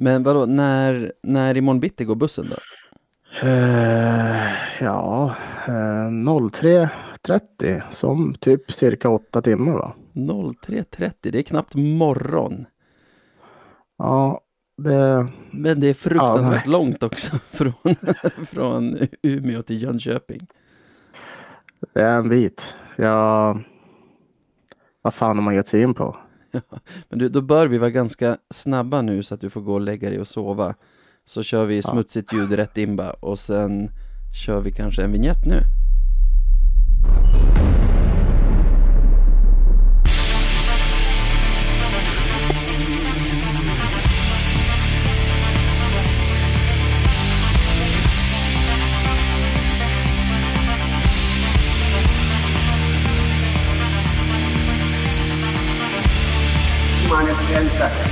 Men vadå, när, när imorgon bitti går bussen då? Eh, ja, eh, 03.30 som typ cirka åtta timmar va? 03.30, det är knappt morgon. Ja, det... Men det är fruktansvärt Ja, långt också från, från Umeå till Jönköping. Det är en bit. Ja, vad fan har man gett sig in på? Men du, då bör vi vara ganska snabba nu så att du får gå och lägga dig och sova. Så kör vi smutsigt ljud rätt in bara och sen kör vi kanske en vignett nu. Seconds.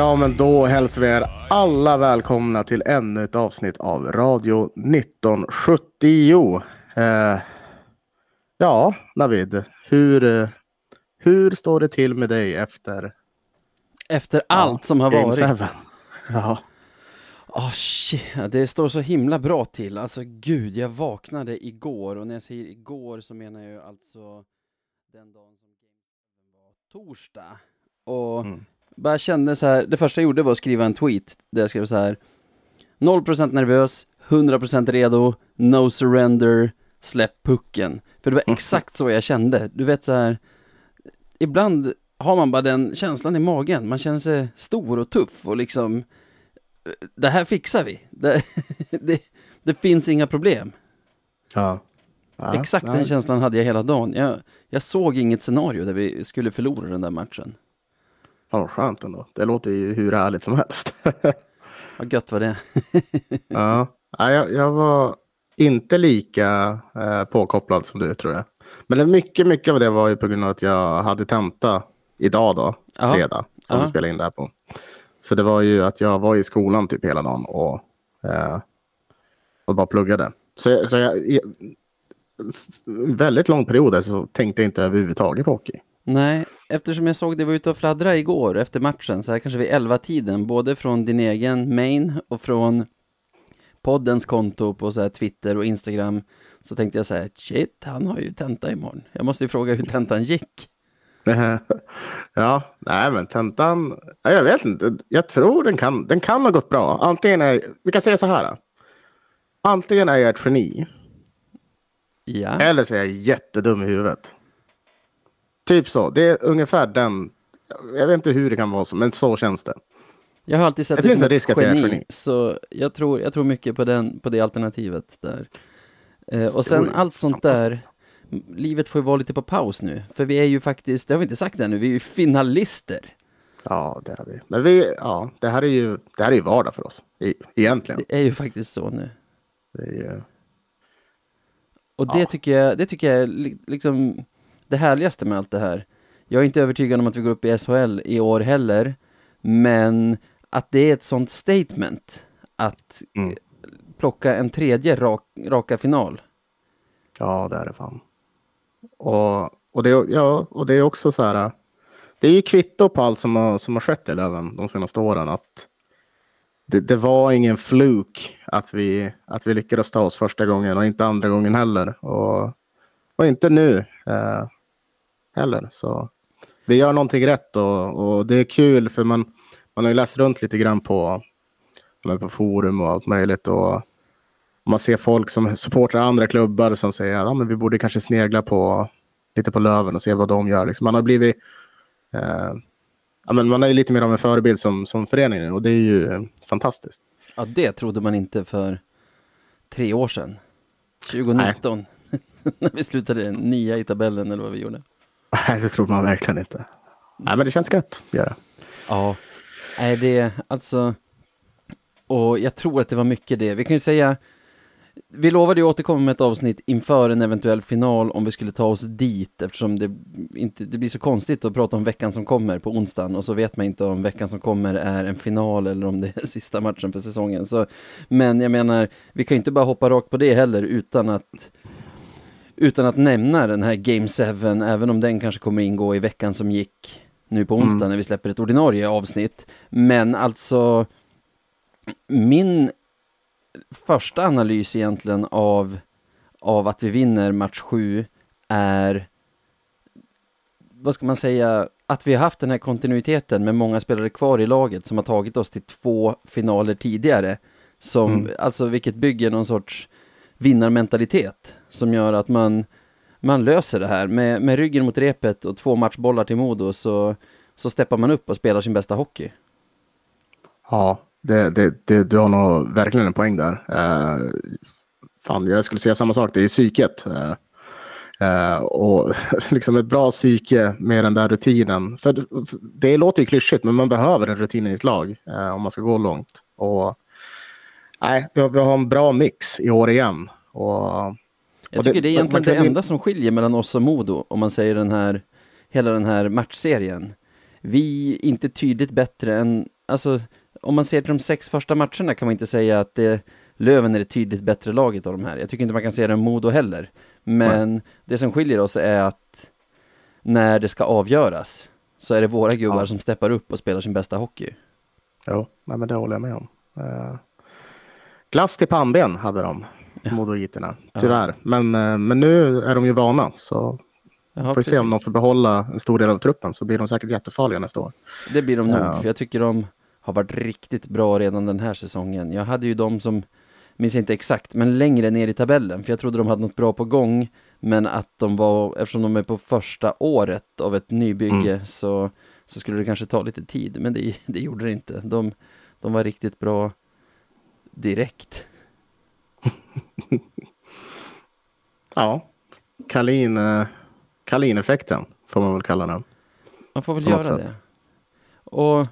Ja, men då hälsar vi er alla välkomna till ännu ett avsnitt av Radio 1970. Eh, ja, Navid, hur, eh, hur står det till med dig efter Efter allt som har varit. Seven? Ja, Åh shit, ja, det står så himla bra till. Alltså gud, jag vaknade igår och när jag säger igår så menar jag alltså den dagen som var torsdag. Och Mm. Bara kände så här, det första jag gjorde var att skriva en tweet där jag skrev så här 0% nervös, 100% redo, no surrender, släpp pucken. För det var exakt så jag kände. Du vet så här, ibland har man bara den känslan i magen. Man känner sig stor och tuff och liksom det här fixar vi. Det, det, det finns inga problem. ja. ja Exakt den känslan hade jag hela dagen. Jag, jag såg inget scenario där vi skulle förlora den där matchen. Ja, vad skönt ändå. Det låter ju hur härligt som helst. Vad gött var det? ja, jag, jag var inte lika eh, påkopplad som du tror jag. Men mycket, mycket av det var ju på grund av att jag hade tenta idag då, Ja. fredag, som Ja. vi spelade in det här på. Så det var ju att jag var i skolan typ hela dagen och, eh, och bara pluggade. Så, så jag, en väldigt lång period så tänkte jag inte överhuvudtaget på hockey. Nej, eftersom jag såg det var ute och fladdra igår efter matchen, så här kanske vid 11 tiden, både från din egen main och från poddens konto på så här Twitter och Instagram, så tänkte jag så här, shit, han har ju tenta imorgon. Jag måste ju fråga hur tentan gick. ja, nej men tentan, jag vet inte. Jag tror den kan, den kan ha gått bra. Antingen är, vi kan säga så här. Antingen är jag ett geni Ja, eller så är jag jättedum i huvudet. Typ så. Det är ungefär den. Jag vet inte hur det kan vara så, men så känns det. jag har alltid sett Det det, finns som en ett är geni, geni. så jag tror, jag tror mycket på, den, på det alternativet där. Eh, och sen allt sånt där, livet får ju vara lite på paus nu, för vi är ju faktiskt, det har vi inte sagt ännu, vi är ju finalister. Ja, det har vi. Men vi, ja, det här är ju, det här är ju vardag för oss. E- Egentligen. Det är ju faktiskt så nu. Det är ju, Och det Ja. tycker jag, det tycker jag är li- liksom det härligaste med allt det här. Jag är inte övertygad om att vi går upp i SHL i år heller, men att det är ett sånt statement att Mm. plocka en tredje rak, raka final. Ja, det är det fan. Och, och, det, ja, och det är också så här. Det är ju kvitto på allt som har, som har skett i Löven de senaste åren. Att det, det var ingen fluk att vi, att vi lyckades ta oss första gången och inte andra gången heller. Och, och inte nu eh, heller. Så vi gör någonting rätt och, och det är kul för man, man har ju läst runt lite grann på, på forum och allt möjligt. Och, man ser folk som supportar andra klubbar som säger att ja, men vi borde kanske snegla på lite på Löven och se vad de gör. Liksom man har blivit, eh, ja, men man är lite mer av en förebild som, som förening nu och det är ju fantastiskt. Ja, det trodde man inte för tre år sedan. 2019. När vi slutade nia i tabellen eller vad vi gjorde. Nej, det tror man verkligen inte. Nej, men det känns gött. att göra. Ja, nej det, alltså, och jag tror att det var mycket det. Vi kan ju säga, vi lovade ju återkomma med ett avsnitt inför en eventuell final om vi skulle ta oss dit eftersom det, inte, det blir så konstigt att prata om veckan som kommer på onsdagen och så vet man inte om veckan som kommer är en final eller om det är sista matchen för säsongen. Så, men jag menar, vi kan ju inte bara hoppa rakt på det heller utan att utan att nämna den här Game 7, även om den kanske kommer ingå i veckan som gick nu på onsdag när vi släpper ett ordinarie avsnitt. Men alltså, min första analys egentligen av, av att vi vinner match 7 är, vad ska man säga, att vi har haft den här kontinuiteten med många spelare kvar i laget som har tagit oss till två finaler tidigare. Som, Mm. alltså vilket bygger någon sorts vinnarmentalitet som gör att man, man löser det här. Med, med ryggen mot repet och två matchbollar till Modo så, så steppar man upp och spelar sin bästa hockey. Ja, det, det, det, du har nog verkligen en poäng där. Uh, fan, jag skulle säga samma sak, det är psyket. Uh, uh, och liksom ett bra psyke med den där rutinen. För, för det låter ju klyschigt, men man behöver en rutin i ett lag om man ska gå långt. Och, nej, vi, har, vi har en bra mix i år igen. Och, jag tycker det- det, är egentligen det enda som skiljer mellan oss och Modo, om man säger den här, hela den här matchserien. Vi är inte tydligt bättre än, alltså, om man ser till de sex första matcherna kan man inte säga att det, Löven är det tydligt bättre laget av de här. Jag tycker inte man kan säga det om Modo heller. Men det som skiljer oss är att när det ska avgöras så är det våra gubbar Ja. som steppar upp och spelar sin bästa hockey. nej, men det håller jag med om. Uh, glass till pannben hade de, modoiterna. Tyvärr. Men, eh, men nu är de ju vana. Så Ja, får vi se om de får behålla en stor del av truppen så blir de säkert jättefarliga nästa år. Det blir de nog, Ja. för jag tycker de har varit riktigt bra redan den här säsongen. Jag hade ju de som, minns inte exakt, men längre ner i tabellen, för jag trodde de hade något bra på gång, men att de var, eftersom de är på första året av ett nybygge, så, så skulle det kanske ta lite tid, men det, det gjorde det inte. De, de var riktigt bra direkt. Ja, Kalin, eh, Kalin-effekten får man väl kalla den. Man får väl göra sätt. det. Och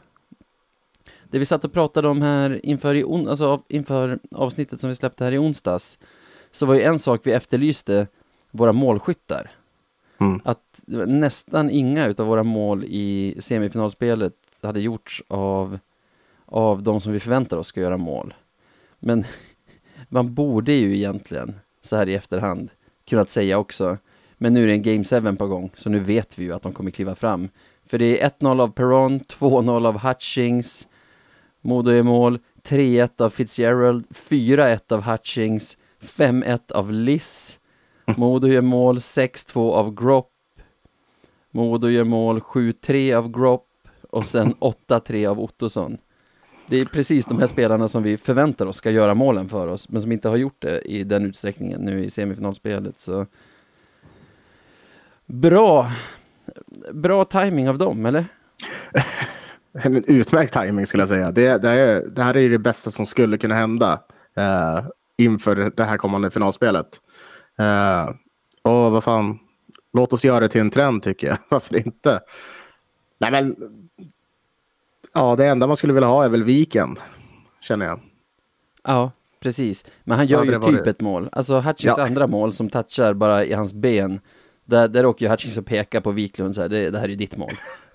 det vi satt och pratade om här inför, i on- alltså av- inför avsnittet som vi släppte här i onsdags, så var ju en sak vi efterlyste våra målskyttar. Mm. Att nästan inga utav våra mål i semifinalspelet hade gjorts av, av de som vi förväntar oss ska göra mål. Men man borde ju egentligen, så här i efterhand, kunnat säga också, men nu är det en Game 7 på gång, så nu vet vi ju att de kommer kliva fram. För det är 1-0 av Perron, 2-0 av Hutchings, Modo är mål, 3-1 av Fitzgerald, 4-1 av Hutchings, 5-1 av Liss, Modo gör mål, 6-2 av Gropp, Modo gör mål, 7-3 av Gropp och sen 8-3 av Ottosson. Det är precis de här spelarna som vi förväntar oss ska göra målen för oss, men som inte har gjort det i den utsträckningen nu i semifinalspelet. Så bra, bra timing av dem, eller? En utmärkt timing skulle jag säga. Det, det, är, det här är ju det bästa som skulle kunna hända eh, inför det här kommande finalspelet. Eh, och vad fan, låt oss göra det till en trend tycker jag. Varför inte? Nej men, ja det enda man skulle vilja ha är väl viken, känner jag. Ja, precis. Men han gör Ja, ju typ det. ett mål. Alltså Hutchings Ja. andra mål som touchar bara i hans ben. Där, där åker ju Hutchings och pekar på Wiklund så här, det, det här är ju ditt mål.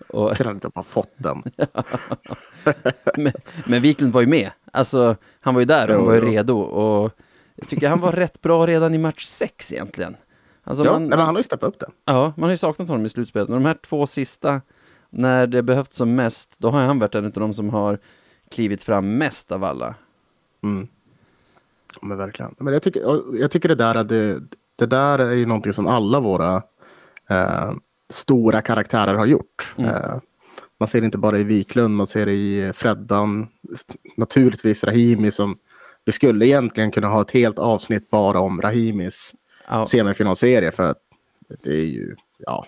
Och, Kunde han inte ha fått den? men, men Wiklund var ju med. Alltså, han var ju där och han var ju redo. Och jag tycker han var rätt bra redan i match sex egentligen. Alltså Ja, man, nej, men han har ju steppat upp det. ja, man har ju saknat honom i slutspelet. Men de här två sista, när det behövts som mest, då har han varit en av de som har klivit fram mest av alla. Mm. Men verkligen. Men jag, tycker, jag tycker det där, är det, det där är ju någonting som alla våra eh, stora karaktärer har gjort. Mm. Eh, man ser det inte bara i Wiklund, man ser det i Freddan, naturligtvis Rahimi som vi skulle egentligen kunna ha ett helt avsnitt bara om Rahimis Ja, semifinalserie för att det är ju, ja,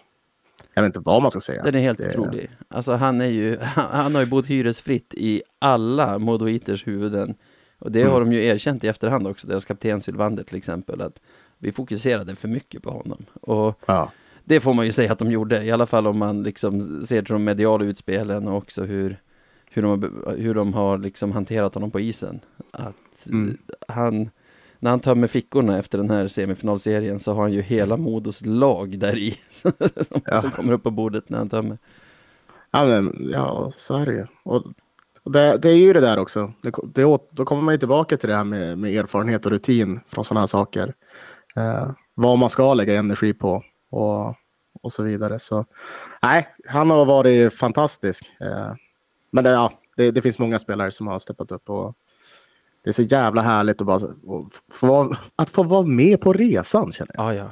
jag vet inte vad man ska säga. Den är helt Det- otrolig. Alltså han är ju, han, har ju bott hyresfritt i alla Modoiters huvuden. Och det Mm. har de ju erkänt i efterhand också, deras kapten Sylvander till exempel, att vi fokuserade för mycket på honom. Och Ja. det får man ju säga att de gjorde, i alla fall om man liksom ser till de mediala utspelen och också hur, hur de hur de har liksom hanterat honom på isen. Att Mm. han, när han tömmer fickorna efter den här semifinalserien så har han ju hela Modos lag där i som, Ja. som kommer upp på bordet när han tömmer. Ja, men, ja, så är det ju. Och, och det, det är ju det där också. Det, det, då kommer man ju tillbaka till det här med, med erfarenhet och rutin från sådana här saker. Eh, vad man ska lägga energi på och, och så vidare. Så nej, han har varit fantastisk. Eh, men det, ja, det, det finns många spelare som har steppat upp och det är så jävla härligt att, bara, att, få, vara- att få vara med på resan känner jag. Ja, ja.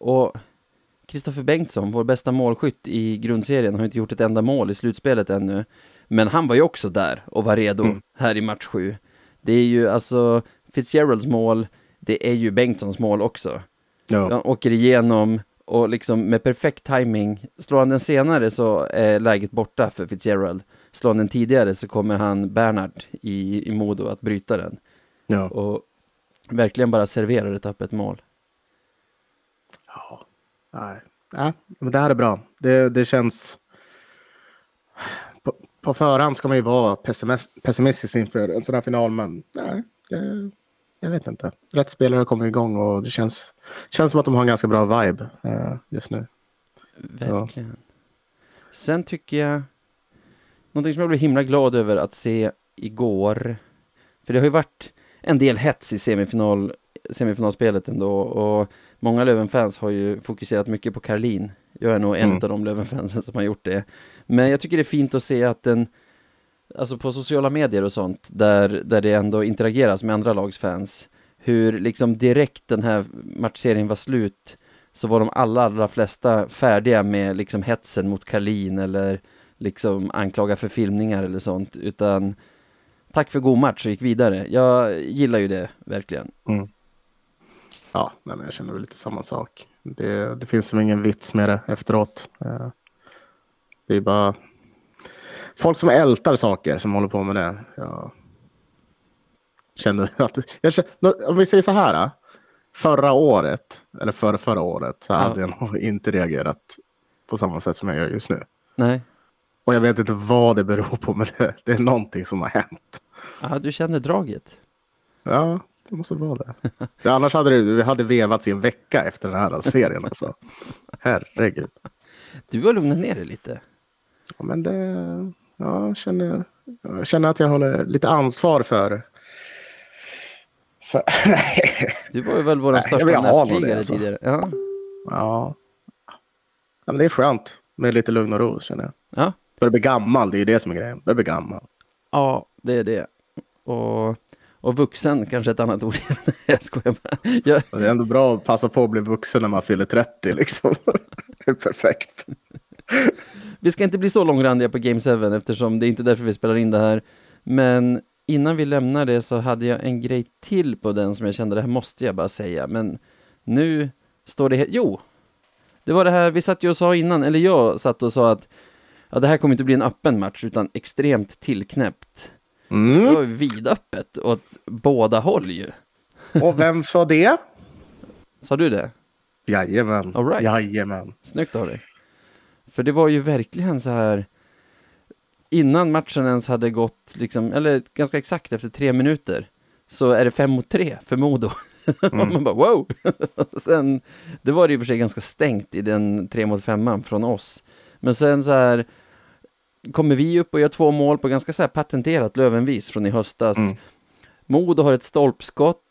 Och Kristoffer Bengtsson, vår bästa målskytt i grundserien, har inte gjort ett enda mål i slutspelet ännu. Men han var ju också där och var redo Mm. här i match sju. Det är ju alltså Fitzgeralds mål, det är ju Bengtssons mål också. Ja. Han åker igenom och liksom med perfekt timing Slår han den senare så är läget borta för Fitzgerald. Han den tidigare så kommer han Bernhard i, i Modo att bryta den. Ja. Och verkligen bara serverar ett öppet mål. Ja, nej. Ja, men det här är bra. Det, det känns... På, på förhand ska man ju vara pessimis- pessimistisk inför en sån här final, men nej, det, jag vet inte. Rätt spelare har kommit igång och det känns, känns som att de har en ganska bra vibe eh, just nu. Verkligen. Sen tycker jag, någonting som jag blev himla glad över att se igår, för det har ju varit en del hets i semifinal, semifinalspelet ändå och många Löven-fans har ju fokuserat mycket på Karlin. Jag är nog en Mm. av de Löven-fansen som har gjort det. Men jag tycker det är fint att se att den, alltså på sociala medier och sånt, där, där det ändå interageras med andra lags fans, hur liksom direkt den här matchserien var slut så var de alla, allra flesta färdiga med liksom hetsen mot Karlin eller liksom anklaga för filmningar eller sånt, utan tack för god match och gick vidare. Jag gillar ju det verkligen. Ja, nej, men jag känner väl lite samma sak. Det, det finns som ingen vits med det efteråt. Eh, Det är bara folk som ältar saker som håller på med det. Jag känner att, jag känner, om vi säger så här. eh, Förra året, eller för förra året, så hade jag nog inte reagerat på samma sätt som jag gör just nu. Nej, Och jag vet inte vad det beror på, men det, det är någonting som har hänt. ja, du känner draget. Ja, det måste vara det. det annars hade det, vi hade vevats i en vecka efter den här serien. Alltså. Herregud. Du har lugnat ner dig lite. Ja, men det, ja, jag, känner, jag känner att jag håller lite ansvar för... för. Du var ju väl vår största nätkrigare alltså. tidigare. Ja. Ja. ja, men det är skönt med lite lugn och ro känner jag. ja, Börjar bli gammal, det är ju det som är grejen. Börjar bli gammal. ja, det är det. Och, och vuxen kanske ett annat ord. jag skojar bara. Jag, Det är ändå bra att passa på att bli vuxen när man fyller 30 liksom. Det är perfekt. Vi ska inte bli så långrandiga på Game 7 eftersom det är inte därför vi spelar in det här. Men innan vi lämnar det så hade jag en grej till på den som jag kände, det här måste jag bara säga. Men nu står det. Jo! Det var det här, vi satt ju och sa innan, eller jag satt och sa att ja, det här kommer inte bli en öppen match utan extremt tillknäppt. Det Mm. var ju vidöppet åt båda håll ju. Och vem sa det? Sa du det? Jajamän. All right. Jajamän. Snyggt av dig. För det var ju verkligen så här innan matchen ens hade gått, liksom, eller ganska exakt efter tre minuter, så är det fem mot tre för Modo. Och man bara wow! sen, det var det i och för sig ganska stängt i den tre mot femman från oss. Men sen så här kommer vi upp och gör två mål på ganska så här patenterat Lövenvis från i höstas. Mm. Modo har ett stolpskott.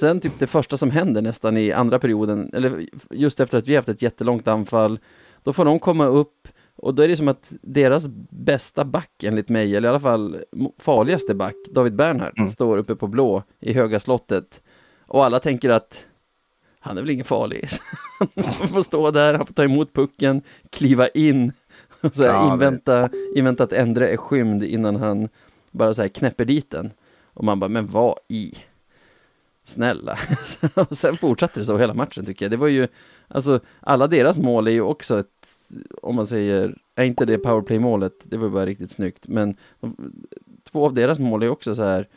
Sen typ det första som händer nästan i andra perioden, eller just efter att vi haft ett jättelångt anfall, då får de komma upp och då är det som att deras bästa back enligt mig, eller i alla fall farligaste back, David Bernhardt, Mm. står uppe på blå i höga slottet. Och alla tänker att han är väl ingen farlig. han får stå där, han får ta emot pucken, kliva in och så här, Ja, det- invänta, invänta att Endre är skymd innan han bara så här knäpper dit den. Och man bara, men vad i? Snälla. och sen fortsatte det så hela matchen tycker jag. Det var ju, alltså alla deras mål är ju också ett om man säger, är inte det powerplay-målet, det var bara riktigt snyggt, men två av deras mål är också så här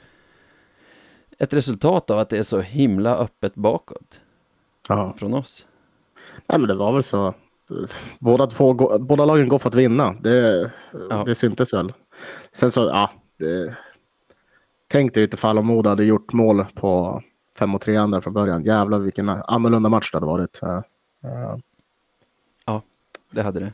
ett resultat av att det är så himla öppet bakåt Ja. från oss. Nej, men det var väl så. Båda, två, båda lagen går för att vinna. Det, Ja. det syntes väl. Sen så, ja. Det, tänk dig ifall om Modo hade gjort mål på 5 och 3 där från början. Jävlar vilken annorlunda match det hade varit. Eh, Det hade det.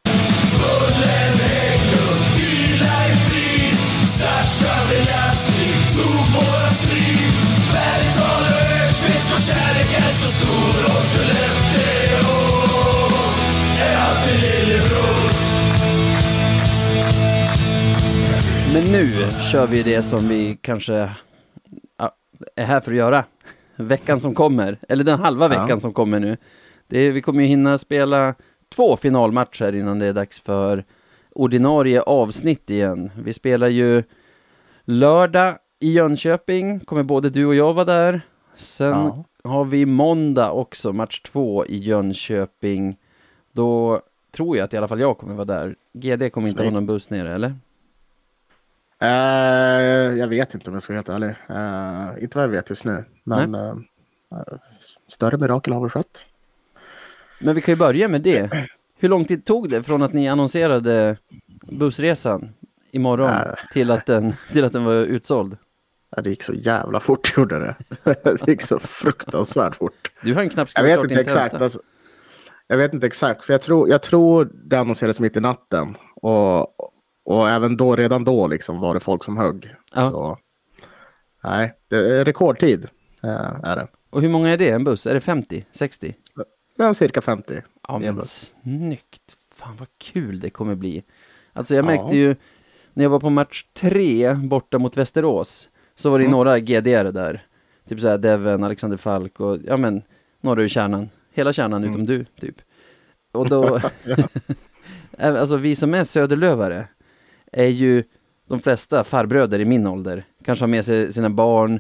Men nu kör vi det som vi kanske ja, är här för att göra. Veckan som kommer, eller den halva veckan Ja. som kommer nu. Det är, vi kommer ju hinna spela två finalmatcher innan det är dags för ordinarie avsnitt igen. Vi spelar ju lördag i Jönköping, kommer både du och jag vara där. Sen ja. har vi måndag också, match två i Jönköping. Då tror jag att i alla fall jag kommer vara där. GD kommer inte ha någon buss nere, eller? Eh, jag vet inte om jag ska vara helt ärlig. Eh, inte vad jag vet just nu. Men eh, större mirakel har väl skett. Men vi kan ju börja med det. Hur lång tid tog det från att ni annonserade bussresan imorgon till, att den, till att den var utsåld? Ja, det gick så jävla fort gjorde det. det gick så fruktansvärt fort. Du har en knappt Jag vet inte exakt. Alltså, jag vet inte exakt. För jag tror, jag tror det annonserades mitt i natten. Och, och även då, redan då liksom, var det folk som högg. Ja. Så, nej, det är rekordtid. eh, är det. Och hur många är det? En buss? Är det 50? 60? Men cirka 50. Ja, men snyggt. Fan vad kul det kommer bli. Alltså jag Ja. märkte ju när jag var på match tre borta mot Västerås så var det Mm. några GDR där. Typ såhär Devon, Alexander Falk och ja men några ur kärnan. Hela kärnan Mm. utom du, typ. Och då, alltså vi som är söderlövare är ju de flesta farbröder i min ålder. Kanske har med sig sina barn,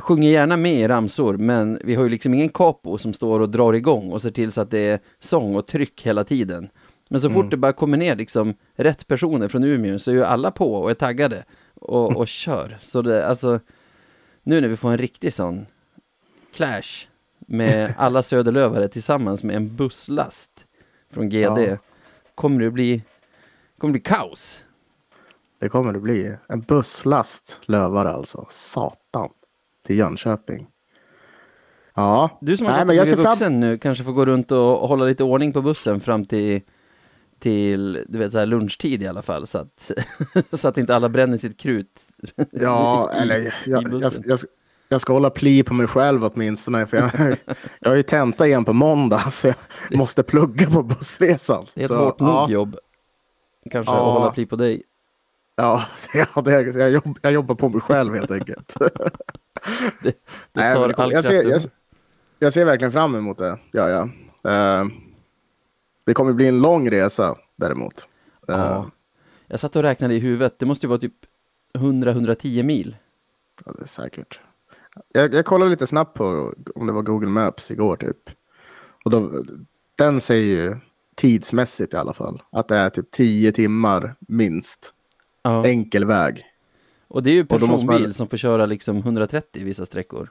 sjunger gärna med i ramsor, men vi har ju liksom ingen capo som står och drar igång och ser till så att det är sång och tryck hela tiden. Men så fort Mm. det bara kommer ner liksom rätt personer från Umeå så är ju alla på och är taggade och, och kör. Så det, alltså, nu när vi får en riktig sån clash med alla söderlövare tillsammans med en busslast från GD Ja. kommer det bli, kommer det bli kaos. Det kommer det bli. En busslast lövare alltså. Satan. Till Jönköping. Ja. Du som har Nej, men jag ser fram- vuxen nu kanske får gå runt och hålla lite ordning på bussen fram till, till du vet, så här lunchtid i alla fall. Så att, så att inte alla bränner sitt krut. Ja, i- eller jag, jag, jag, jag ska hålla pli på mig själv åtminstone. För jag, jag har ju tenta igen på måndag så jag måste plugga på bussresan. Det är ett så, hårt nog ja, jobb. Kanske Ja. att hålla pli på dig. Ja, ja det, är- jag, jobb, jag jobbar på mig själv helt enkelt. Det Nej, men tar det kommer- all jag, ser, jag, jag ser verkligen fram emot det. Ja, ja. Eh, det kommer bli en lång resa däremot. Eh, Ja. Jag satt och räknade i huvudet. Det måste ju vara typ 100-110 mil. Ja, det är säkert. Jag, jag kollade lite snabbt på om det var Google Maps igår typ. Och då, den säger ju tidsmässigt i alla fall att det är typ 10 timmar minst Ja. enkel väg. Och det är ju personbil man- som får köra liksom 130 vissa sträckor.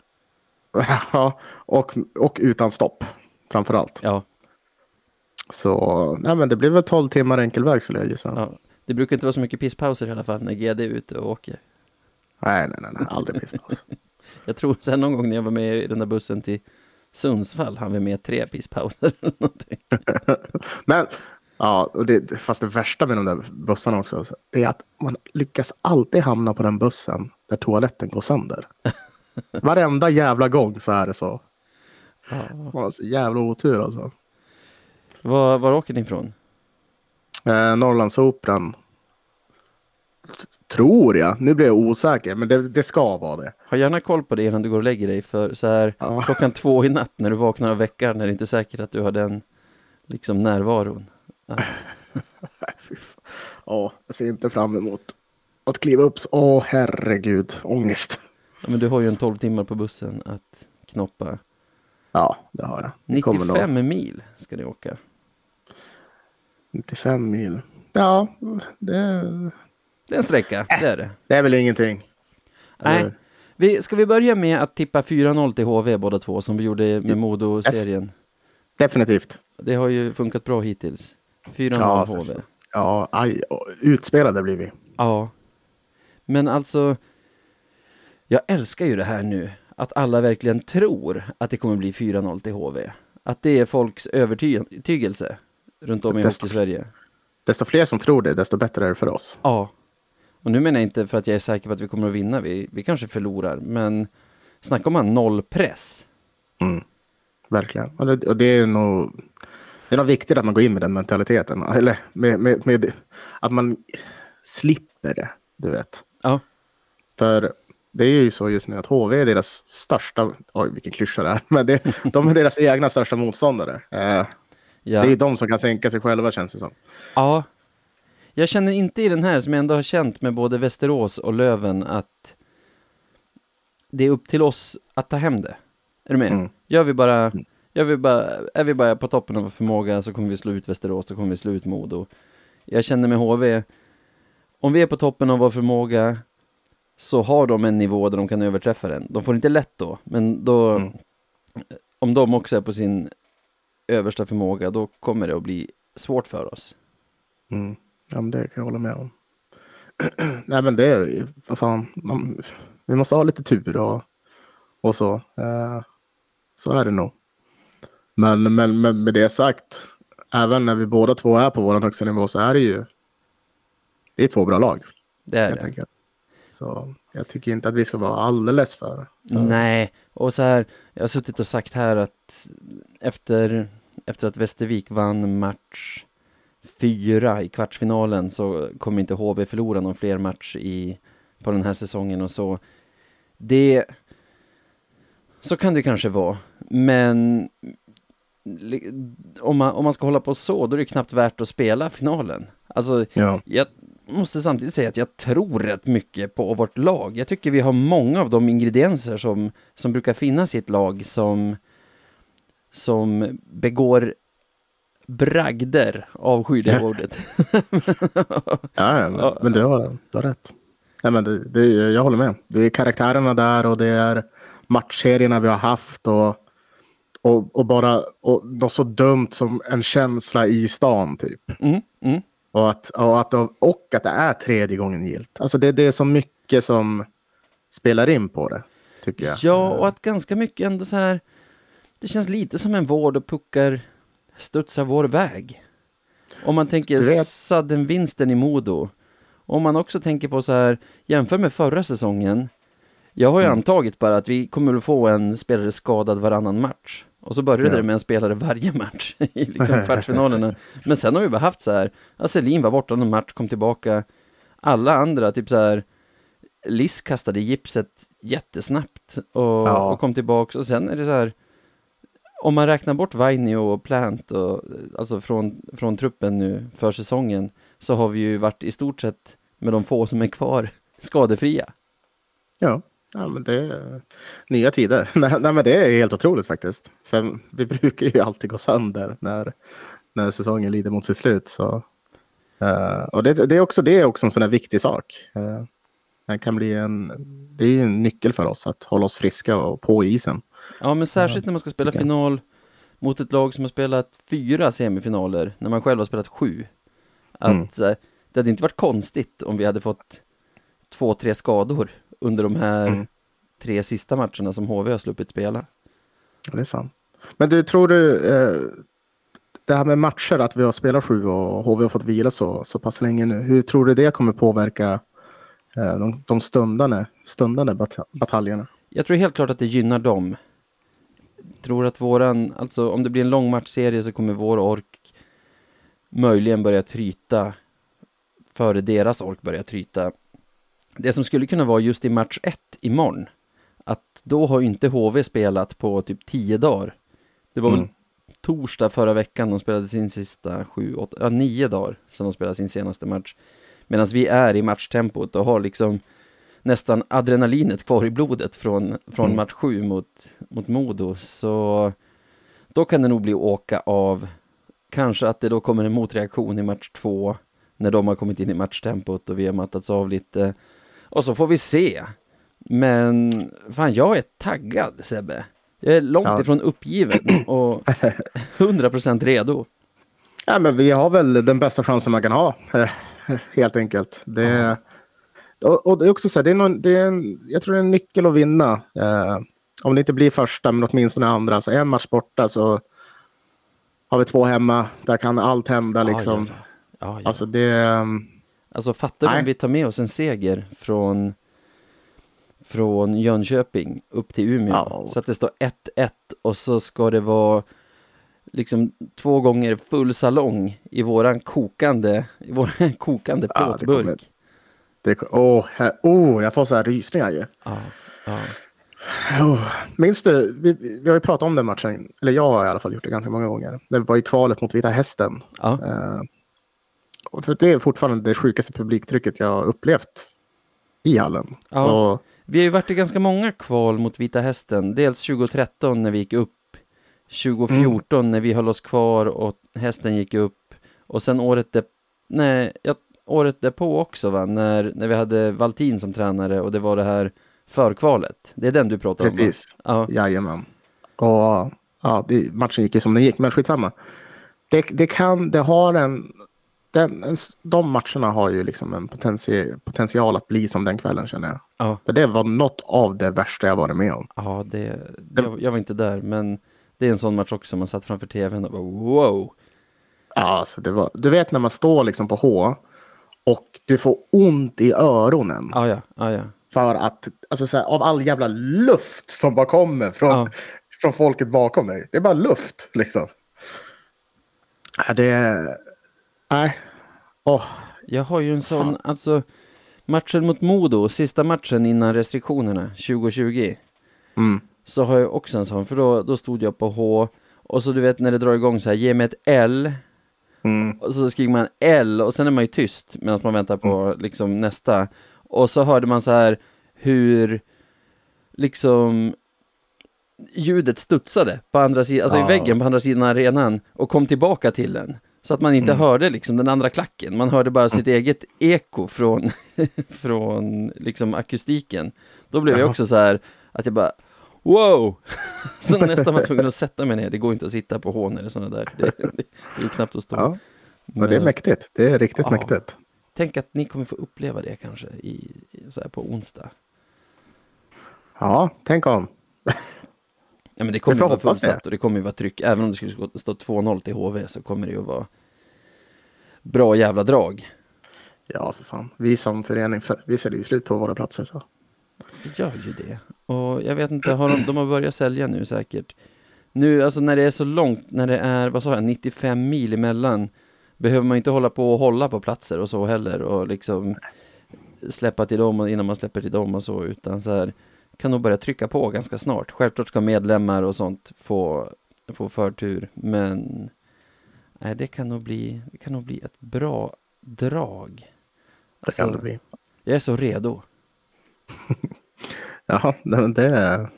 Ja, och, och utan stopp framför allt. Ja, Så nej, men det blir väl 12 timmar enkel väg skulle jag gissa. ja. Det brukar inte vara så mycket pisspauser i alla fall när GD är ute och åker. Nej, nej, nej, nej, aldrig pisspaus. Jag tror sen någon gång när jag var med i den där bussen till Sundsvall han vi med tre pisspauser eller någonting. Men ja, och det, fast det värsta med de där bussarna också, det är att man lyckas alltid hamna på den bussen där toaletten går sönder. Varenda jävla gång så är det så. Ja. Man har så jävla otur alltså. Var, var åker ni ifrån? Eh, Norrlandsoperan. Tror jag. Nu blir jag osäker, men det, det ska vara det. Ha gärna koll på det innan du går och lägger dig för så här Ja. klockan två i natt när du vaknar av veckan är det inte säkert att du har den liksom närvaron. Ja. Ja, jag ser inte fram emot att kliva upp. så- Åh, herregud. Ångest. Ja, men du har ju en 12 timmar på bussen att knoppa. Ja, det har jag. Det kommer nog- 95 mil ska ni åka. 95 mil. Ja, det, Det är en sträcka, det är det. det är väl ingenting. Nej. Vi, ska vi börja med att tippa 4-0 till HV båda två, som vi gjorde med Modo-serien? Definitivt. Det har ju funkat bra hittills. 4-0 Ja, HV. Ja, aj, utspelade blir vi. Ja. Men alltså, jag älskar ju det här nu. Att alla verkligen tror att det kommer bli 4-0 till HV. Att det är folks övertygelse runt om i Desto- Hockey-Sverige. Desto fler som tror det, desto bättre är det för oss. Ja. Och nu menar jag inte för att jag är säker på att vi kommer att vinna. Vi, vi kanske förlorar. Men snacka om att ha noll press. Mm. Verkligen. Och det, och det är nog det är nog viktigt att man går in med den mentaliteten. Eller med, med, med att man slipper det, du vet. Ja. För det är ju så just nu att HV är deras största, oj vilken klyscha det är, men det, de är deras egna största motståndare. Eh, Ja. Det är de som kan sänka sig själva känns det som. Ja. Jag känner inte i den här som jag ändå har känt med både Västerås och Löven att det är upp till oss att ta hem det. Är du med? Mm. Gör vi bara, gör vi bara, är vi bara på toppen av vår förmåga så kommer vi slå ut Västerås, då kommer vi slå ut Modo. Jag känner med HV, om vi är på toppen av vår förmåga så har de en nivå där de kan överträffa den. De får inte lätt då, men då, Mm. om de också är på sin översta förmåga, då kommer det att bli svårt för oss. Mm. Ja, men det kan jag hålla med om. Nej, men det är ju- vad fan. Man, vi måste ha lite tur och, och så. Eh, så är det nog. Men, men, men med det sagt, även när vi båda två är på vår högsta nivå så är det ju. Det är två bra lag Det är det. enkelt. Så jag tycker inte att vi ska vara alldeles för. för Nej, och så här, jag har suttit och sagt här att efter, efter att Västervik vann match fyra i kvartsfinalen så kommer inte HV förlora någon fler match i, på den här säsongen och så. Det, så kan det kanske vara, men om man, om man ska hålla på så, då är det knappt värt att spela finalen. Alltså, Ja, jag måste samtidigt säga att jag tror rätt mycket på vårt lag. Jag tycker vi har många av de ingredienser som, som brukar finnas i ett lag som, som begår bragder, avskyr det ordet. ja, men, men du, har, du har rätt. Nej, men det, det, jag håller med. Det är karaktärerna där och det är matchserierna vi har haft och, och, och bara och något så dumt som en känsla i stan typ. Mm, mm. Och att, och att, och att det är tredje gången gilt. Alltså det, det är så mycket som spelar in på det, tycker jag. Ja, och att ganska mycket ändå så här, det känns lite som en vård och puckar studsar vår väg. Om man tänker vet- sudden-vinsten i Modo. Om man också tänker på så här, jämför med förra säsongen. Jag har ju Mm. antagit bara att vi kommer att få en spelare skadad varannan match. Och så började Ja. det med en spelare varje match i liksom kvartsfinalerna. Men sen har vi bara haft så här, ja, Selin var borta någon match, kom tillbaka. Alla andra, typ så här, Liss kastade gipset jättesnabbt och, Ja. och kom tillbaks och sen är det så här om man räknar bort Vainio och Plant och, alltså från, från truppen nu för säsongen så har vi ju varit i stort sett med de få som är kvar skadefria. Ja, ja men det är nya tider. nej, nej, men det är helt otroligt faktiskt. För vi brukar ju alltid gå sönder när, när säsongen lider mot sitt slut. Så, eh, och det, det, är också, det är också en sån här viktig sak. Uh, det kan bli en, det är en nyckel för oss att hålla oss friska och på isen. Ja, men särskilt när man ska spela final mot ett lag som har spelat fyra semifinaler när man själv har spelat sju. Att Mm. eh, det hade inte varit konstigt om vi hade fått två, tre skador under de här Mm. tre sista matcherna som HV har sluppit spela. Ja, det är sant. Men du, tror du eh, det här med matcher, att vi har spelat sju och HV har fått vila så, så pass länge nu. Hur tror du det kommer påverka eh, de, de stundande, stundande bat bataljerna? Jag tror helt klart att det gynnar dem. Tror att våran, alltså om det blir en lång matchserie så kommer vår ork möjligen börja tryta före deras ork börjar tryta. Det som skulle kunna vara just i match 1 imorgon, att då har inte HV spelat på typ 10 dagar. Det var Mm. väl torsdag förra veckan de spelade sin sista sju, åtta, ja nio dagar sedan de spelade sin senaste match. Medan vi är i matchtempot och har liksom nästan adrenalinet kvar i blodet från, från Mm. match sju mot, mot Modo. Så då kan det nog bli åka av kanske att det då kommer en motreaktion i match två när de har kommit in i matchtempot och vi har mattats av lite. Och så får vi se. Men fan, jag är taggad Sebbe. Jag är långt Ja. ifrån uppgiven och 100% redo. Ja, men vi har väl den bästa chansen man kan ha, helt enkelt. Det, och, och det är också så här, det är någon, det är en, jag tror det är en nyckel att vinna. Eh, om det inte blir första, men åtminstone andra. Så en match borta så har vi två hemma. Där kan allt hända liksom. Ja, ja, ja. Ja, ja. Alltså det... Alltså fattar du om vi tar med oss en seger från från Jönköping upp till Umeå Ja. så att det står 1-1 och så ska det vara liksom två gånger full salong i våran kokande, i våran kokande Ja, det plåtburk. kommer- det, åh, här, oh, jag får så här rysningar ju. Ja, ja. Oh, minns du, vi, vi har ju pratat om den matchen, eller jag har i alla fall gjort det ganska många gånger. Det var i kvalet mot Vita Hästen. ja. Eh, och för det är fortfarande det sjukaste publiktrycket jag har upplevt i hallen. Ja. Och, Vi har ju varit i ganska många kval mot Vita Hästen. Dels 2013 när vi gick upp. 2014 Mm. när vi höll oss kvar och hästen gick upp. Och sen året där, nej, ja, året därpå också va? När, när vi hade Valtin som tränare och det var det här förkvalet. Det är den du pratar om va? precis, Ja, jajamän. Och ja, det, matchen gick ju som den gick, men skitsamma. Det, det kan, det har en, den, en, de matcherna har ju liksom en potential, potential att bli som den kvällen känner jag. ja, För det var något av det värsta jag varit med om. ja det, jag, jag var inte där men det är en sån match också. Man satt framför tvn och bara wow. Ja, alltså det var, du vet när man står liksom på H och du får ont i öronen. Ja, ja, ja, ja. För att, alltså så här, av all jävla luft som bara kommer från, Ja. från folket bakom dig. Det är bara luft liksom. Ja, det, nej. Åh, Jag har ju en sån, Fan. alltså matchen mot Modo, sista matchen innan restriktionerna 2020. mm. Så har jag också en sån, för då, då stod jag på H och så du vet när det drar igång så här, ge mig ett L Mm. och så skriver man L och sen är man ju tyst medan man väntar på liksom nästa. Och så hörde man så här hur liksom ljudet studsade på andra sidan, alltså Ja. i väggen på andra sidan arenan och kom tillbaka till den. Så att man inte Mm. hörde liksom den andra klacken, man hörde bara sitt eget eko från, från liksom akustiken. Då blev jag Jaha. också så här att jag bara Wow! Så nästan var jag tvungen att sätta mig ner. Det går inte att sitta på hån eller sådana där. Det, det, det är knappt att stå. Ja, och det är Men mäktigt. Det är riktigt Ja. mäktigt. Tänk att ni kommer få uppleva det kanske i, i, så här på onsdag. Ja, tänk om. Ja men det kommer Vi ju vara det. fullsatt och det kommer ju vara tryck. Även om det skulle stå- stå 2-0 till HV så kommer det ju vara bra jävla drag. Ja, för fan. Vi som förening, för, vi säljer ju slut på våra platser. Så. Det gör ju det. Och jag vet inte, har de, de har börjat sälja nu säkert. Nu, alltså när det är så långt, när det är, vad sa jag, 95 mil emellan, behöver man inte hålla på och hålla på platser och så heller och liksom släppa till dem innan man släpper till dem och så, utan så här, kan nog börja trycka på ganska snart. Självklart ska medlemmar och sånt få, få förtur, men nej, det kan nog bli, det kan nog bli ett bra drag. Det kan det Alltså, bli. jag är så redo. Ja, det, det,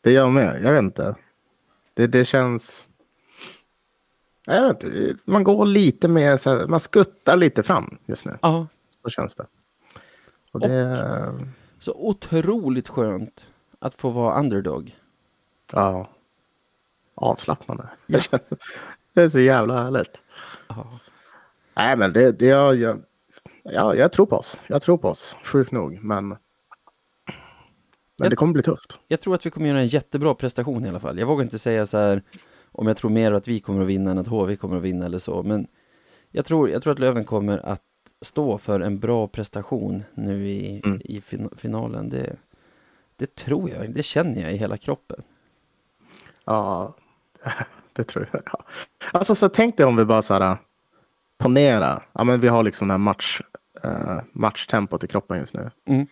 det gör jag med. Jag vet inte. Det, det känns... Jag vet inte. Man går lite mer, så här, man skuttar lite fram just nu. Ja, Så känns det. Och det... Så otroligt skönt att få vara underdog. Ja. Avslappnande. Ja. Det är så jävla härligt. Ja. Nej, men det, det jag, jag, ja, jag tror på oss. Jag tror på oss, sjukt nog. Men, men Jag- det kommer bli tufft. Jag tror att vi kommer göra en jättebra prestation i alla fall. Jag vågar inte säga så här om jag tror mer att vi kommer att vinna än att HV kommer att vinna eller så. Men jag tror, jag tror att Löven kommer att stå för en bra prestation nu i, Mm. i fin, finalen. Det, det tror jag, det känner jag i hela kroppen. Ja, det tror jag. Ja. Alltså, så tänk dig om vi bara så här, ponera. Ja, men vi har liksom det här match, eh, matchtempot i kroppen just nu. Mm.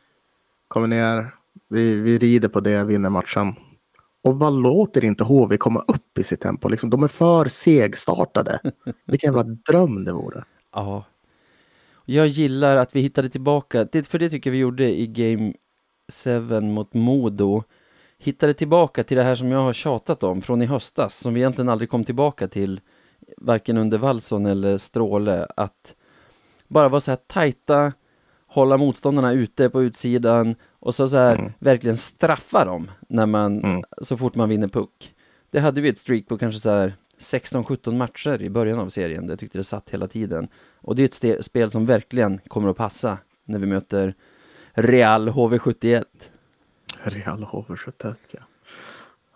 Kommer ner, vi, vi rider på det, vinner matchen. Och vad låter inte HV komma upp i sitt tempo? Liksom, de är för segstartade. Vilken jävla dröm det vore. Ja. Jag gillar att vi hittade tillbaka, det, för det tycker jag vi gjorde i Game 7 mot Modo. Hittade tillbaka till det här som jag har tjatat om från i höstas, som vi egentligen aldrig kom tillbaka till varken under Wallson eller Stråle, att bara vara så här tajta, hålla motståndarna ute på utsidan och så, så här Mm. verkligen straffa dem när man, Mm. så fort man vinner puck. Det hade vi ett streak på kanske så här 16-17 matcher i början av serien. Jag tyckte det satt hela tiden. Och det är ett spel som verkligen kommer att passa när vi möter Real HV71. Real HV71 ja.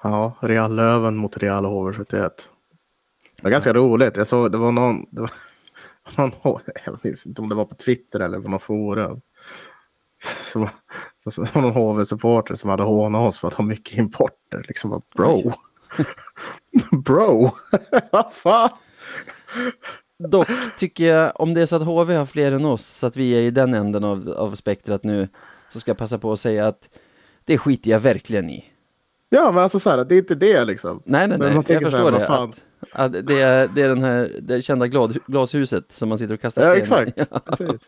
Ja, Real Löven mot Real HV71. Det var ganska roligt. Jag såg, det var någon, det var någon, jag minns inte om det var på Twitter eller på något forum. Som, så var någon HV-supporter som hade hånat oss för att ha mycket importer. Liksom bara, bro. bro. Vad fan. Dock tycker jag, om det är så att HV har fler än oss, så att vi är i den änden av, av spektrat nu, så ska jag passa på att säga att det skiter jag verkligen i. Ja, men alltså så här, det är inte det liksom. Nej, nej, nej, jag här, förstår vad det. Att, att det, är, det är den här, det kända glad, glashuset som man sitter och kastar Ja, sten i. exakt. Precis.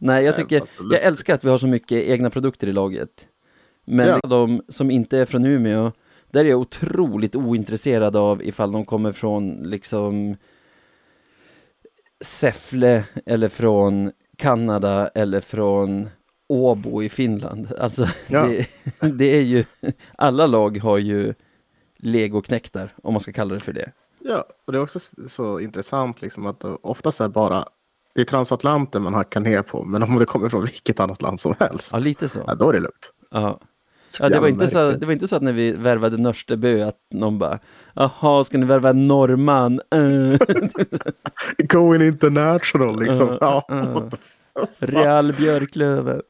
Nej, jag tycker, jag älskar att vi har så mycket egna produkter i laget. Men Ja. de som inte är från Umeå, där är jag otroligt ointresserad av ifall de kommer från liksom Säffle eller från Kanada eller från Åbo i Finland. Alltså, Ja. det, det är ju, alla lag har ju legoknektar, om man ska kalla det för det. Ja, och det är också så- intressant liksom att det oftast är bara det är transatlanten man hackar ner på. Men om det kommer från vilket annat land som helst, Ja, lite så. ja, då är det lugnt. Ja. Ja, det, var inte så, det var inte så att när vi värvade Nörstebö att någon bara Jaha, ska ni värva en norrman? Uh, Going international liksom. Uh, ja, uh. Real Björklöven.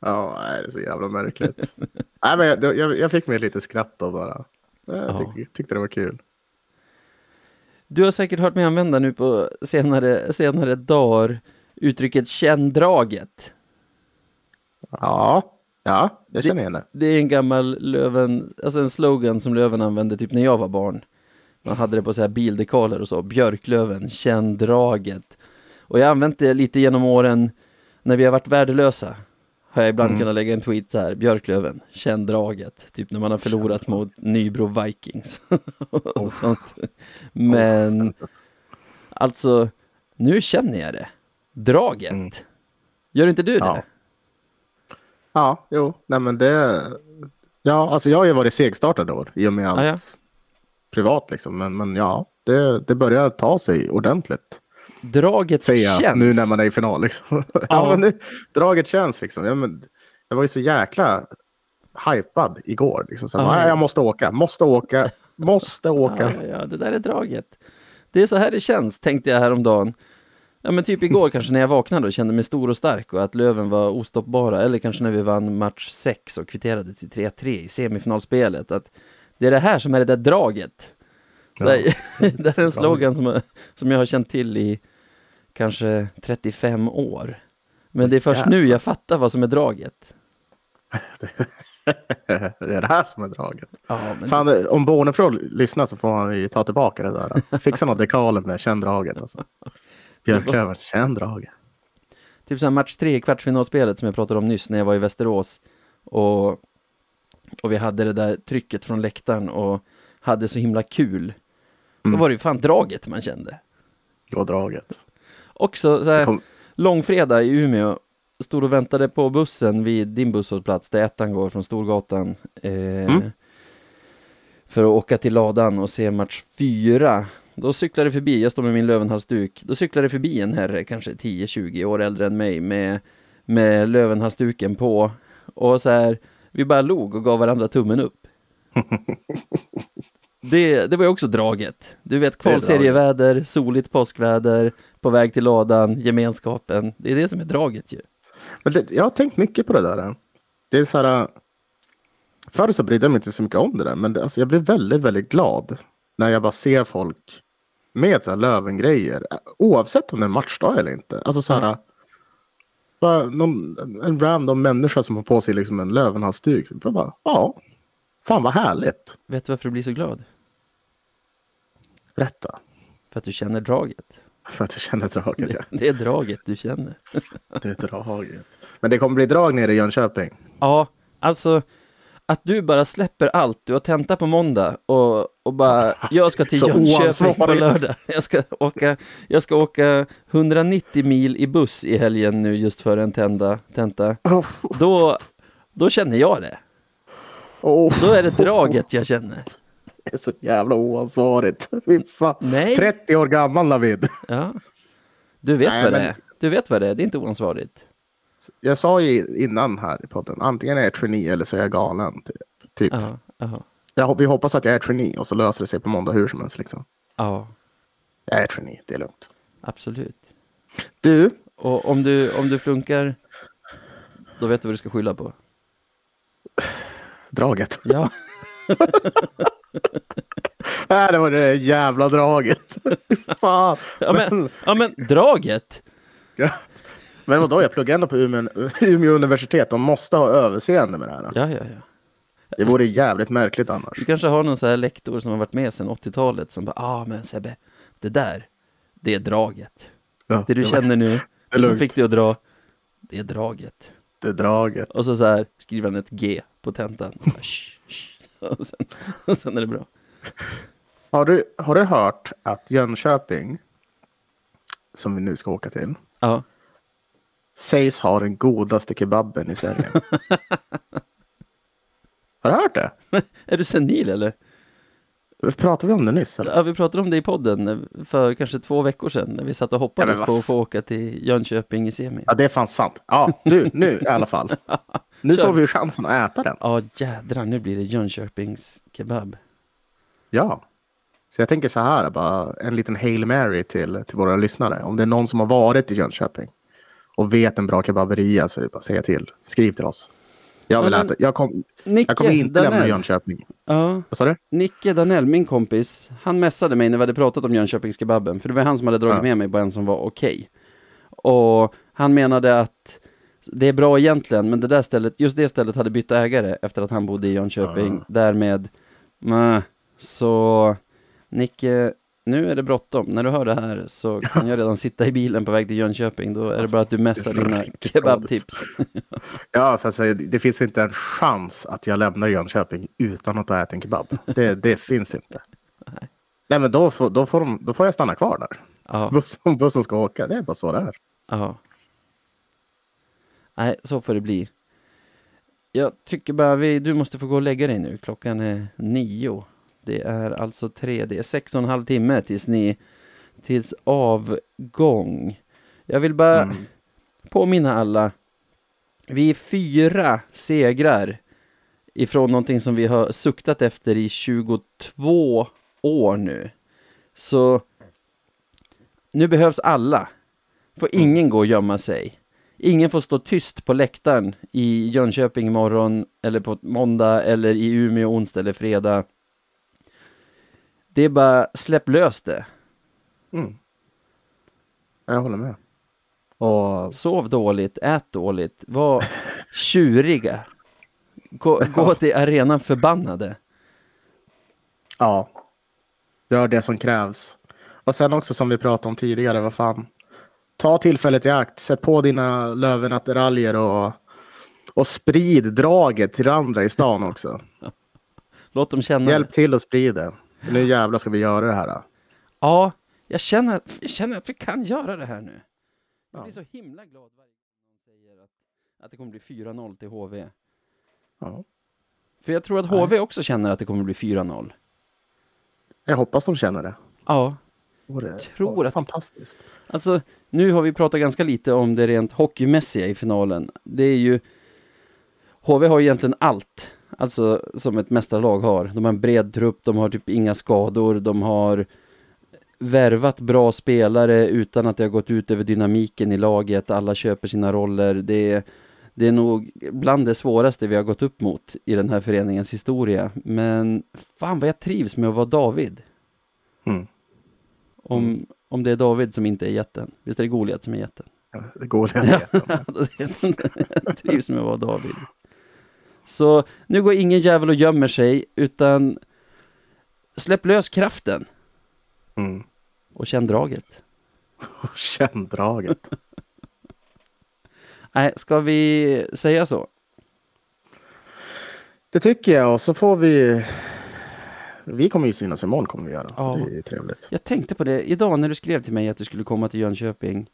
ja, det är så jävla märkligt. nej, men jag, jag, jag fick mig lite skratt då bara. Jag Ja. tyckte, tyckte det var kul. Du har säkert hört mig använda nu på senare, senare dagar uttrycket känn draget. Ja, ja, jag Det- känner igen det. Det är en gammal Löven, alltså en slogan som Löven använde typ när jag var barn. Man hade det på så här bildekaler och så, Björklöven, känn draget. Och jag har använt det lite genom åren när vi har varit värdelösa. Har jag ibland Mm. kunnat lägga en tweet så här, Björklöven, känn draget. Typ när man har förlorat mot Nybro Vikings. och sånt. Men, alltså, nu känner jag det. Draget. Mm. Gör inte du det? Ja. Ja, jo, nej men det. Ja, alltså jag har ju varit segstartad år i och med allt Ah, ja. privat liksom. Men, men ja, det, det börjar ta sig ordentligt. Draget Säger jag känns. nu när man är i final liksom. ja, Ja. men nu, draget känns liksom. Ja, men, jag var ju så jäkla hypad igår. Liksom. Så, Ah, ja. "Nej, jag måste åka, måste åka, måste åka. Ja, ja, det där är draget. Det är så här det känns, tänkte jag häromdagen. Ja, men typ igår kanske när jag vaknade och kände mig stor och stark och att Löven var ostoppbara. Eller kanske när vi vann match 6 och kvitterade till 3-3 i semifinalspelet. Att det är det här som är det där draget. Ja. det är en slogan som, jag- som jag har känt till i kanske 35 år. Men det är först nu jag fattar vad som är draget. det är det här som är draget. Ja, men Fan, om Bornefro lyssnar så får han ju ta tillbaka det där. Fixa något dekaler med känn draget. Alltså. Björklöven, känn draget. Typ så match tre i kvartsfinalspelet som jag pratade om nyss när jag var i Västerås. Och, och vi hade det där trycket från läktaren och hade så himla kul. Då Mm. var det ju fan draget man kände. Gå draget. Också så Det här, kom- långfredag i Umeå. Stod och väntade på bussen vid din busshållplats där ettan går från Storgatan. Eh, Mm. För att åka till ladan och se match fyra. Då cyklade det förbi, jag står med min Lövenhalsduk. Då cyklade det förbi en herre, kanske 10-20 år äldre än mig, med, med Lövenhalsduken på. Och så här, vi bara log och gav varandra tummen upp. Det, det var ju också draget. Du vet, kvalserieväder, soligt påskväder, på väg till ladan, gemenskapen. Det är det som är draget ju. Men det, jag har tänkt mycket på det där. Det är så här. Förr så brydde jag mig inte så mycket om det där. Men det, alltså, jag blir väldigt, väldigt glad. När jag bara ser folk med så här Löven-grejer. Oavsett om det är matchdag eller inte. Alltså så här. Bara någon, en random människa som har på sig liksom en Lövenhalsduk. Ja, fan vad härligt. Vet du varför du blir så glad? Berätta. För att du känner draget. För att jag känner draget. Ja. Det är draget du känner. Det är draget. Men det kommer bli drag nere i Jönköping. Ja, alltså att du bara släpper allt, du har tenta på måndag och, och bara, jag ska till Jönköping på lördag. Jag ska, åka, jag ska åka 190 mil i buss i helgen nu just för en tenta. tenta. Oh, Då, då känner jag det. oh, Då är det draget jag känner. det är så jävla oansvarigt. Nej. 30 år gammal David. Ja. Du vet Nej, vad det men- är. Du vet vad det är, det är inte oansvarigt. Jag sa ju innan här i podden, antingen är jag trainee eller så är jag galen. Typ. typ. Ja, ja, Jag, vi hoppas att jag är trainee och så löser det sig på måndag hur som helst. Liksom. ja, Jag är trainee, det är lugnt. absolut. Du, Och om du, om du flunkar, då vet du vad du ska skylla på. draget. Ja, Nej, det var det jävla draget. Fan. ja, men, ja men draget. Men vadå, jag pluggar ändå på Umeå, Umeå universitet. De måste ha överseende med det här. Ja, ja, ja. Det vore jävligt märkligt annars. Du kanske har någon så här lektor som har varit med sedan 80-talet som bara, ah men Sebbe, det där, det är draget. Ja, Det du känner nu, är det som fick dig att dra, det är draget. Det är draget. Och så, så här skriver han ett G på tentan. Och, bara, "Shh, shh." och, sen, och sen är det bra. Har du, har du hört att Jönköping, som vi nu ska åka till, Ja, sägs ha den godaste kebaben i Sverige? har du hört det? är du senil eller? Pratade vi om det nyss? Eller? Ja, vi pratade om det i podden för kanske två veckor sedan när vi satt och hoppades Ja, på att få åka till Jönköping i semin. Ja, det är fan sant. Ja, du, nu i alla fall. Nu Kör. får vi chansen att äta den. Ja, jädrar, nu blir det Jönköpings kebab. Ja. Så jag tänker så här, bara en liten Hail Mary till, till våra lyssnare. Om det är någon som har varit i Jönköping och vet en bra kebaberia så är det bara att säga till. Skriv till oss. Jag vill Ja, men- äta. Jag, kom, Nicke jag kommer inte lämna Danell. Jönköping. Ja, Vad sa du? Nicke Danell, min kompis, han messade mig när vi hade pratat om Jönköpingskebaben, för det var han som hade dragit Ja. med mig på en som var okej. Och han menade att det är bra egentligen, men det där stället, just det stället hade bytt ägare efter att han bodde i Jönköping. Ah. Därmed, meh. så Nicke, nu är det bråttom. När du hör det här så kan jag redan sitta i bilen på väg till Jönköping. Då är det bara att du messar dina kebabtips. Ja, säga, det finns inte en chans att jag lämnar Jönköping utan att ha ätit en kebab. Det, det finns inte. Nej, men då får, då, får de, då får jag stanna kvar där. Ja, Bussen, bussen ska åka. Det är bara så det är. ja. Nej, så får det bli. Jag tycker bara vi, du måste få gå och lägga dig nu. Klockan är nio. Det är alltså tre, det är sex och en halv timme tills ni, tills avgång. Jag vill bara Mm. påminna alla. Vi är fyra segrar ifrån någonting som vi har suktat efter i 22 år nu. Så nu behövs alla. Får ingen gå och gömma sig. Ingen får stå tyst på läktaren i Jönköping imorgon eller på måndag eller i Umeå onsdag eller fredag. Det är bara släpp lös det. Mm. Jag håller med. Och Sov dåligt, ät dåligt, var tjuriga. Gå, gå till arenan förbannade. ja, gör det som krävs. Och sen också som vi pratade om tidigare, vad fan. Ta tillfället i akt, sätt på dina lövenattiraljer och, och sprid draget till andra i stan också. Låt dem känna Hjälp det. till att sprida det. Nu jävlar ska vi göra det här. Ja, jag känner, jag känner att vi kan göra det här nu. Jag Ja. blir så himla glad varje gång någon säger att, att det kommer bli 4-0 till HV. Ja. För jag tror att HV också känner att det kommer bli 4-0. Jag hoppas de känner det. Ja, Och det tror att- Fantastiskt. Alltså, nu har vi pratat ganska lite om det rent hockeymässiga i finalen. Det är ju... HV har egentligen allt, alltså som ett mästarlag har. De har en bred trupp, de har typ inga skador, de har värvat bra spelare utan att det har gått ut över dynamiken i laget. Alla köper sina roller. Det är, det är nog bland det svåraste vi har gått upp mot i den här föreningens historia. Men fan vad jag trivs med att vara David. Mm. Om, om det är David som inte är jätten. Visst är det Goliat som är jätten? Ja, Det går det. Jag trivs med att vara David. Så nu går ingen jävel och gömmer sig, utan släpp lös kraften Mm. och känn draget. Känn draget. Nej, ska vi säga så? Det tycker jag och så får vi... Vi kommer ju synas imorgon kommer vi göra. Ja. Så det är trevligt. Jag tänkte på det idag när du skrev till mig att du skulle komma till Jönköping.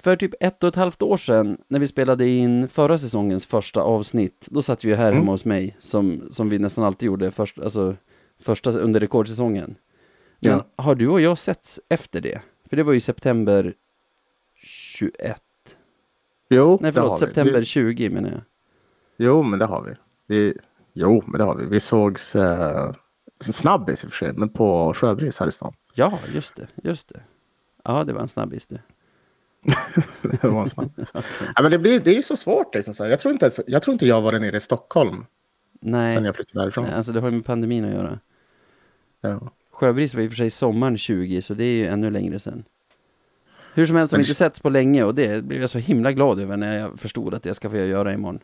För typ ett och ett halvt år sedan, när vi spelade in förra säsongens första avsnitt, då satt vi ju här Mm. hemma hos mig, som, som vi nästan alltid gjorde först, alltså, första under rekordsäsongen. Men Ja. har du och jag setts efter det? För det var ju september 21. Jo, Nej det har förlåt, vi. september Vi, 20 menar jag. jo, men det har vi. vi. Jo, men det har vi. Vi sågs eh, snabbis i och för sig, men på Sjöbris här i stan. Ja, just det, just det. Ja, det var en snabbis det. det var en ja, men det, blir, det är ju så svårt. Liksom, så. Jag, tror inte, jag tror inte jag har varit nere i Stockholm Nej, sen jag flyttade därifrån. nej, alltså det har ju med pandemin att göra. Ja. Sjöbris var i och för sig sommaren 20, så det är ju ännu längre sedan. Hur som helst har vi inte setts på länge och det blev jag så himla glad över när jag förstod att jag ska få göra imorgon.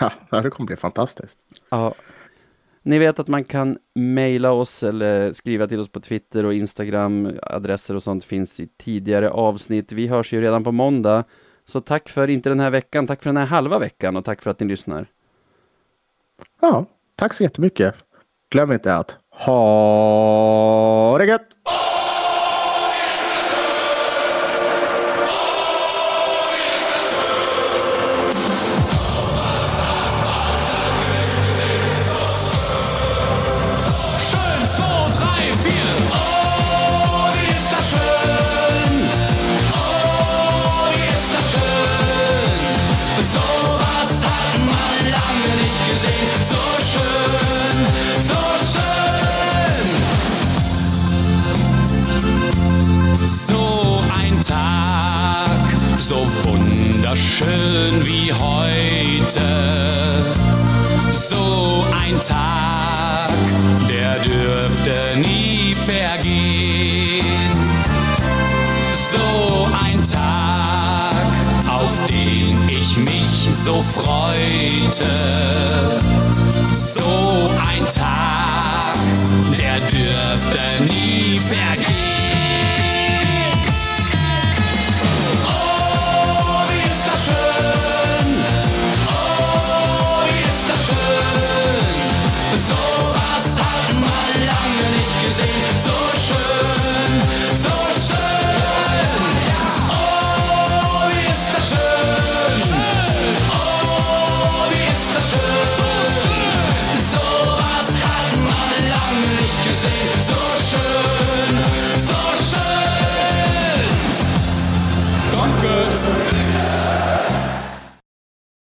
Ja, det kommer bli fantastiskt. Ja. Ni vet att man kan mejla oss eller skriva till oss på Twitter och Instagram. Adresser och sånt finns i tidigare avsnitt. Vi hörs ju redan på måndag. Så tack för inte den här veckan, tack för den här halva veckan och tack för att ni lyssnar. Ja, tack så jättemycket. Glöm inte att ha det gött! so freute. So ein Tag, der dürfte nie vergehen.